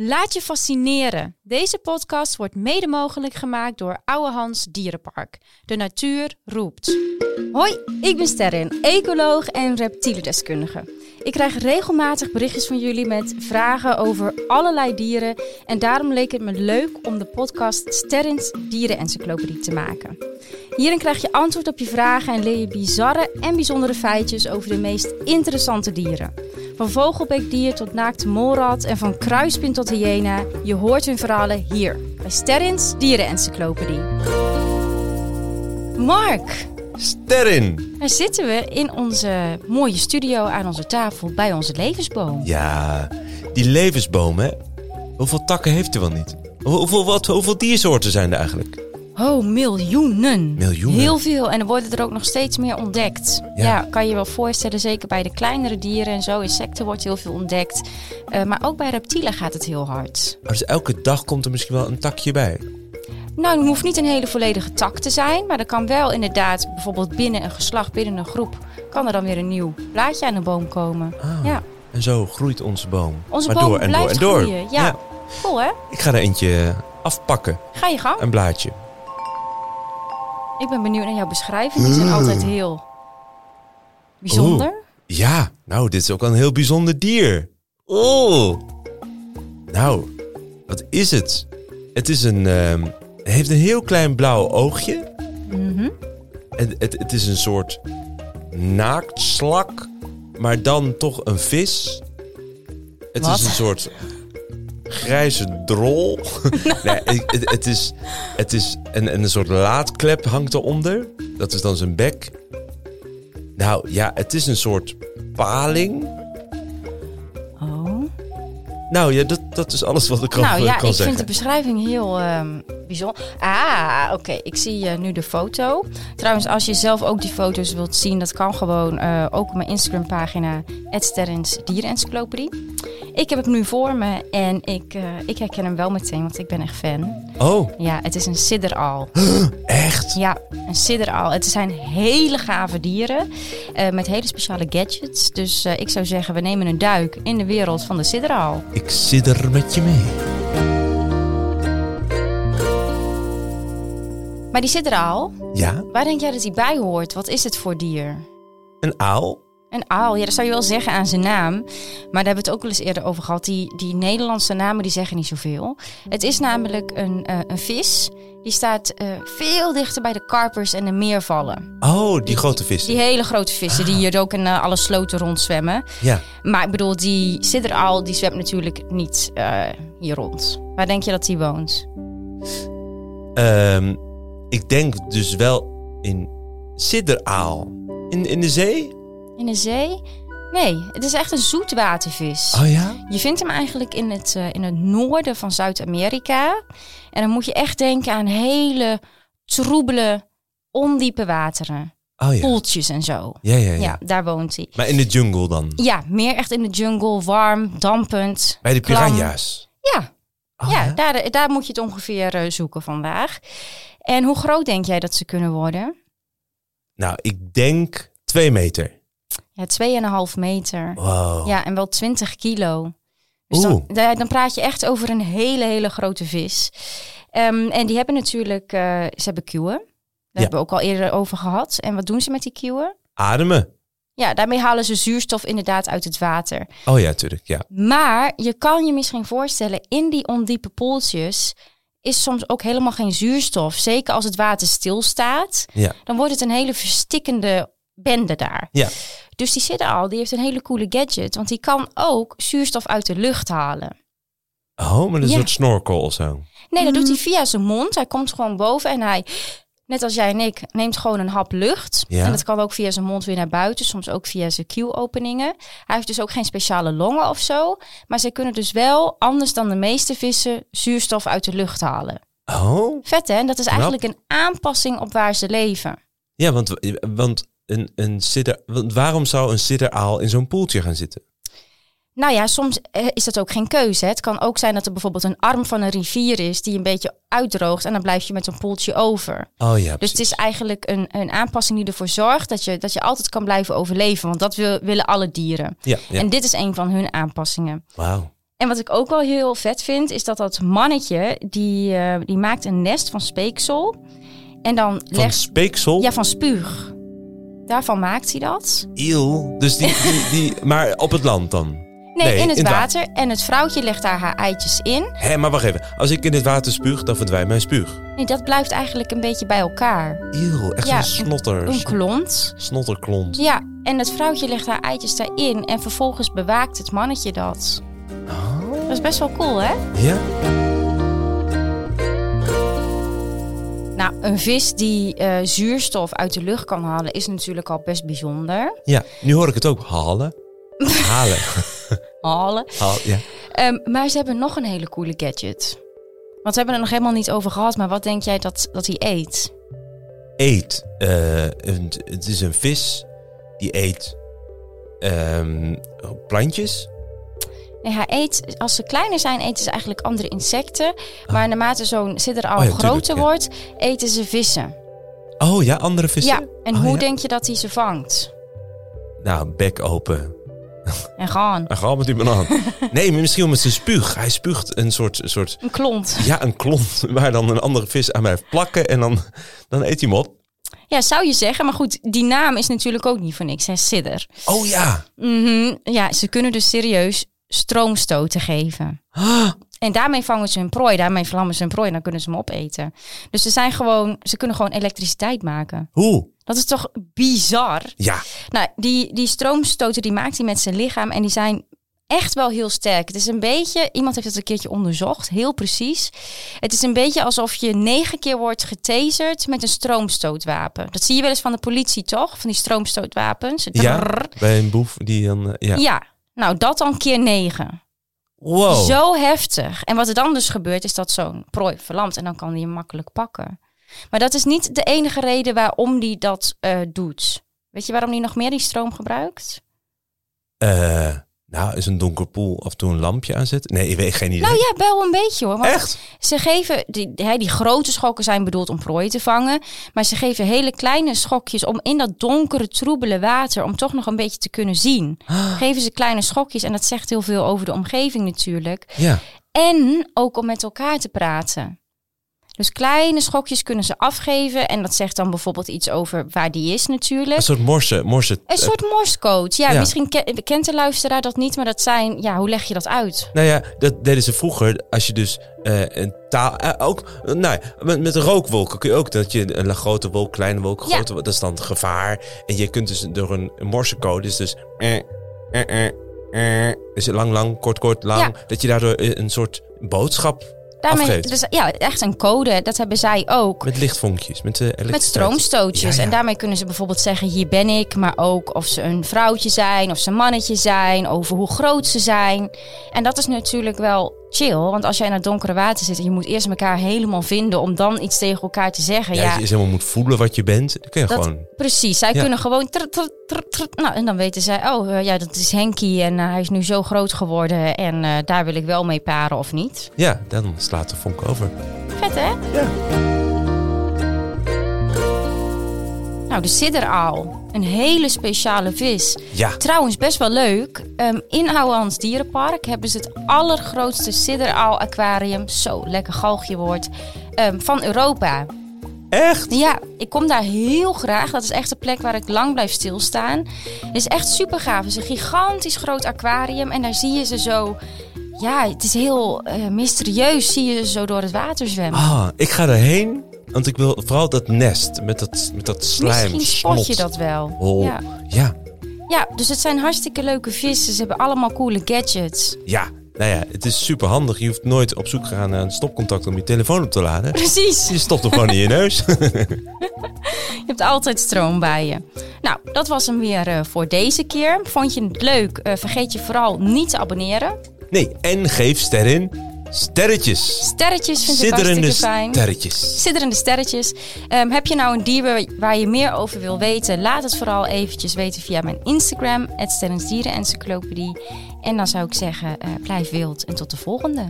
Laat je fascineren. Deze podcast wordt mede mogelijk gemaakt door Oude Hans Dierenpark. De natuur roept. Hoi, ik ben Sterren, ecoloog en reptielendeskundige. Ik krijg regelmatig berichtjes van jullie met vragen over allerlei dieren. En daarom leek het me leuk om de podcast Sterrens Dierenencyclopedie te maken. Hierin krijg je antwoord op je vragen en leer je bizarre en bijzondere feitjes over de meest interessante dieren. Van vogelbeekdier tot naakte molrat en van kruispin tot hyena. Je hoort hun verhalen hier bij Sterrins Dierenencyclopedie. Mark, Sterren! daar zitten we in onze mooie studio aan onze tafel bij onze levensboom. Ja, die levensboom, hè? Hoeveel takken heeft hij wel niet? Hoe- Hoeveel, wat, hoeveel diersoorten zijn er eigenlijk? Oh, miljoenen. Miljoenen. Heel veel. En er worden er ook nog steeds meer ontdekt. Ja. Ja. kan je wel voorstellen. Zeker bij de kleinere dieren en zo. Insecten wordt heel veel ontdekt. Eh, maar ook bij reptielen gaat het heel hard. Dus elke dag komt er misschien wel een takje bij. Nou, het hoeft niet een hele volledige tak te zijn. Maar er kan wel inderdaad, bijvoorbeeld binnen een geslacht, binnen een groep... kan er dan weer een nieuw blaadje aan de boom komen. Ah. Ja, En zo groeit onze boom. onze maar boom door en door en door. groeien. Ja. cool hè? Ik ga er eentje afpakken, Ga je gang. een blaadje. Ik ben benieuwd naar jouw beschrijving. Die zijn altijd heel bijzonder. Ja, nou, dit is ook een heel bijzonder dier. Oh. Nou, wat is het? Het is een, ehm, heeft een heel klein blauw oogje. Mhm. Het, het, het is een soort naaktslak, maar dan toch een vis. Het Wat? is een soort grijze drol. nee, het, het- het is, het is een, een soort laadklep hangt eronder. Dat is dan zijn bek. Nou ja, het is een soort paling. Nou ja, dat, dat is alles wat ik kan, Nou ja, kan ik zeggen. vind de beschrijving heel ehm, bijzonder. Ah, oké. Ik zie eh, nu de foto. Trouwens, als je zelf ook die foto's wilt zien, dat kan gewoon eh, ook op mijn Instagram pagina Sterrens Dierenencyclopedie. Ik heb het nu voor me en ik, eh, ik herken hem wel meteen, want ik ben echt fan. Oh, Ja, het is een sidderaal. echt? Ja, een sidderaal. Het zijn hele gave dieren eh, met hele speciale gadgets. Dus eh, ik zou zeggen, we nemen een duik in de wereld van de sidderaal. Ik zit er met je mee. Maar die sidderaal, Ja, Waar denk jij dat hij bij hoort? Wat is het voor dier? een aal. Een aal, ja, dat zou je wel zeggen aan zijn naam. Maar daar hebben we het ook wel eens eerder over gehad. Die, die Nederlandse namen die zeggen niet zoveel. Het is namelijk een, eh, een vis. Die staat eh, veel dichter bij de karpers en de meervallen. Oh, die grote vissen. Die hele grote vissen die hier ook in eh, alle sloten rondzwemmen. Ja. Maar ik bedoel, die sidderaal die zwemt natuurlijk niet hier rond. Waar denk je dat die woont? Ehm, ik denk dus wel in sidderaal. In, in de zee? In de zee? Nee, het is echt een zoetwatervis. Oh ja? Je vindt hem eigenlijk in het, eh, in het noorden van Zuid-Amerika. En dan moet je echt denken aan hele troebele, ondiepe wateren. Oh ja. Poeltjes en zo. Ja, ja, Ja, ja. daar woont hij. Maar in de jungle dan? Ja, meer echt in de jungle, warm, dampend. Bij de piranha's? Ja, Oh, ja, Daar, daar moet je het ongeveer eh, zoeken vandaag. En hoe groot denk jij dat ze kunnen worden? Nou, ik denk twee meter. Ja, 2,5 meter. Wow. Ja, en wel 20 kilo. Dus dan, dan praat je echt over een hele, hele grote vis. Ehm, en die hebben natuurlijk, eh, ze hebben kieuwen. Daar Ja. hebben we ook al eerder over gehad. En wat doen ze met die kieuwen? Ademen. Ja, daarmee halen ze zuurstof inderdaad uit het water. Oh ja, tuurlijk, ja. Maar je kan je misschien voorstellen, in die ondiepe poeltjes is soms ook helemaal geen zuurstof. Zeker als het water stilstaat, Ja. dan wordt het een hele verstikkende bende daar. Ja. Dus die zit al, die heeft een hele coole gadget, want die kan ook zuurstof uit de lucht halen. Oh, met een Ja. soort snorkel of zo. Nee, dat doet hij via zijn mond. Hij komt gewoon boven en hij, net als jij en ik, neemt gewoon een hap lucht. Ja. En dat kan ook via zijn mond weer naar buiten, soms ook via zijn kieuwopeningen. Hij heeft dus ook geen speciale longen of zo. Maar ze kunnen dus wel, anders dan de meeste vissen, zuurstof uit de lucht halen. Oh? Vet hè? En dat is eigenlijk een aanpassing op waar ze leven. Ja, want, want, een, een sidder, want waarom zou een sidderaal in zo'n poeltje gaan zitten? Nou ja, soms eh, is dat ook geen keuze. Het kan ook zijn dat er bijvoorbeeld een arm van een rivier is die een beetje uitdroogt en dan blijf je met een poeltje over. Oh ja, Dus het is eigenlijk een, een aanpassing die ervoor zorgt dat je, dat je altijd kan blijven overleven. Want dat wil, willen alle dieren. Ja, ja. En dit is een van hun aanpassingen. Wauw. En wat ik ook wel heel vet vind, is dat dat mannetje, die, eh, die maakt een nest van speeksel. En dan Van legt... speeksel? Ja, van spuug. Daarvan maakt hij dat. Eeuw. Dus die, die, die, maar op het land dan? Nee, Nee, in het in het water. En het vrouwtje legt daar haar eitjes in. Hé, maar wacht even. Als ik in dit water spuug, dan verdwijnt mijn spuug. Nee, dat blijft eigenlijk een beetje bij elkaar. Eeuw, echt Ja, een snotter. Een klont. Snotterklont. Ja, en het vrouwtje legt haar eitjes daarin. En vervolgens bewaakt het mannetje dat. Oh. Dat is best wel cool, hè? Ja? Nou, een vis die eh, zuurstof uit de lucht kan halen is natuurlijk al best bijzonder. Ja, nu hoor ik het ook. Halen. Halen. Halen. Ja. Ehm, maar ze hebben nog een hele coole gadget. Want we hebben er nog helemaal niet over gehad. Maar wat denk jij dat, dat hij eet? Eet. eh, een, het is een vis die eet ehm, plantjes. Nee, hij eet, als ze kleiner zijn, eten ze eigenlijk andere insecten. Maar naarmate zo'n sidderal Oh ja, tuurlijk, groter ja. wordt, eten ze vissen. Oh ja, andere vissen? Ja, en Oh, hoe ja. denk je dat hij ze vangt? Nou, bek open. En gaan. En ga met die banaan. Nee, maar misschien met zijn spuug. Hij spuugt een soort, een soort Een klont. ja, een klont waar dan een andere vis aan blijft plakken. En dan, dan eet hij hem op. Ja, zou je zeggen. Maar goed, die naam is natuurlijk ook niet voor niks. Hè? Sidder. Oh ja. Mhm. Ja, ze kunnen dus serieus stroomstoten geven. En daarmee vangen ze hun prooi, daarmee vlammen ze hun prooi en dan kunnen ze hem opeten. Dus ze zijn gewoon, ze kunnen gewoon elektriciteit maken. Hoe? Dat is toch bizar? Ja. Nou, die, die stroomstoten die maakt hij met zijn lichaam en die zijn echt wel heel sterk. Het is een beetje, iemand heeft het een keertje onderzocht, heel precies. Het is een beetje alsof je negen keer wordt getaserd met een stroomstootwapen. Dat zie je wel eens van de politie, toch? Van die stroomstootwapens. Ja, bij een boef die dan... eh, ja. ja, nou dat dan keer negen. Wow. Zo heftig. En wat er dan dus gebeurt, is dat zo'n prooi verlamt en dan kan hij hem makkelijk pakken. Maar dat is niet de enige reden waarom hij dat eh, doet. Weet je waarom hij nog meer die stroom gebruikt? Eh, nou, is een donker poel af en toe een lampje aanzetten? Nee, ik weet geen idee. Nou ja, wel een beetje hoor. Want Echt? Ze geven, die, hè, die grote schokken zijn bedoeld om prooi te vangen. Maar ze geven hele kleine schokjes om in dat donkere, troebele water, om toch nog een beetje te kunnen zien. Geven ze kleine schokjes en dat zegt heel veel over de omgeving natuurlijk. Ja. En ook om met elkaar te praten. Dus kleine schokjes kunnen ze afgeven. En dat zegt dan bijvoorbeeld iets over waar die is natuurlijk. Een soort morse. morse Een soort morsecode. Ja, Ja. misschien ke- kent de luisteraar dat niet. Maar dat zijn, ja, hoe leg je dat uit? Nou ja, dat deden ze vroeger. Als je dus eh, een taal... eh, ook, eh, nou ja, met, met rookwolken kun je ook dat je een grote wolk, kleine wolk, Ja. grote wolk, dat is dan gevaar. En je kunt dus door een, een morsecode, dus dus... Eh, eh, eh, eh, dus lang, lang, kort, kort, lang. Dat je daardoor eh, een soort boodschap Daarmee, dus, ja, echt een code. Dat hebben zij ook. Met lichtvonkjes, met, uh, Met stroomstootjes. Ja, ja. En daarmee kunnen ze bijvoorbeeld zeggen: hier ben ik. Maar ook of ze een vrouwtje zijn, of ze een mannetje zijn, over hoe groot ze zijn. En dat is natuurlijk wel chill. Want als jij in het donkere water zit en je moet eerst elkaar helemaal vinden om dan iets tegen elkaar te zeggen. Ja, je eens helemaal moet voelen wat je bent, dan kun je dat, gewoon... precies. Zij Ja. kunnen gewoon. tr- tr- tr- tr- nou, en dan weten zij: oh eh, ja, dat is Henkie en eh, hij is nu zo groot geworden. En eh, daar wil ik wel mee paren of niet. Ja, dan slaat de vonk over. Vet hè? Ja. Nou, de sidderaal. Een hele speciale vis. Ja. Trouwens, best wel leuk. Ehm, in Ouwehands Dierenpark hebben ze het allergrootste sidderaal-aquarium, zo lekker galgje wordt, ehm, van Europa. Echt? Ja, ik kom daar heel graag. Dat is echt een plek waar ik lang blijf stilstaan. Het is echt super gaaf. Het is een gigantisch groot aquarium en daar zie je ze zo... Ja, het is heel eh, mysterieus. Zie je ze zo door het water zwemmen. Ah, ik ga erheen, want ik wil vooral dat nest met dat, met dat slijm. Misschien spot je dat wel. hol. Ja. ja. ja, dus het zijn hartstikke leuke vissen. Ze hebben allemaal coole gadgets. Ja, nou ja, het is super handig. Je hoeft nooit op zoek te gaan naar een stopcontact om je telefoon op te laden. Precies. Je stopt hem gewoon in je neus. Je hebt altijd stroom bij je. Nou, dat was hem weer eh, voor deze keer. Vond je het leuk? Eh, vergeet je vooral niet te abonneren. Nee, en geef sterren sterretjes. Sterretjes vind ik hartstikke fijn. sterretjes. Sidderende sterretjes. Ehm, heb je nou een dier waar- je meer over wil weten? Laat het vooral eventjes weten via mijn Instagram, het Sterrensdierenencyclopedie. En dan zou ik zeggen, eh, blijf wild en tot de volgende.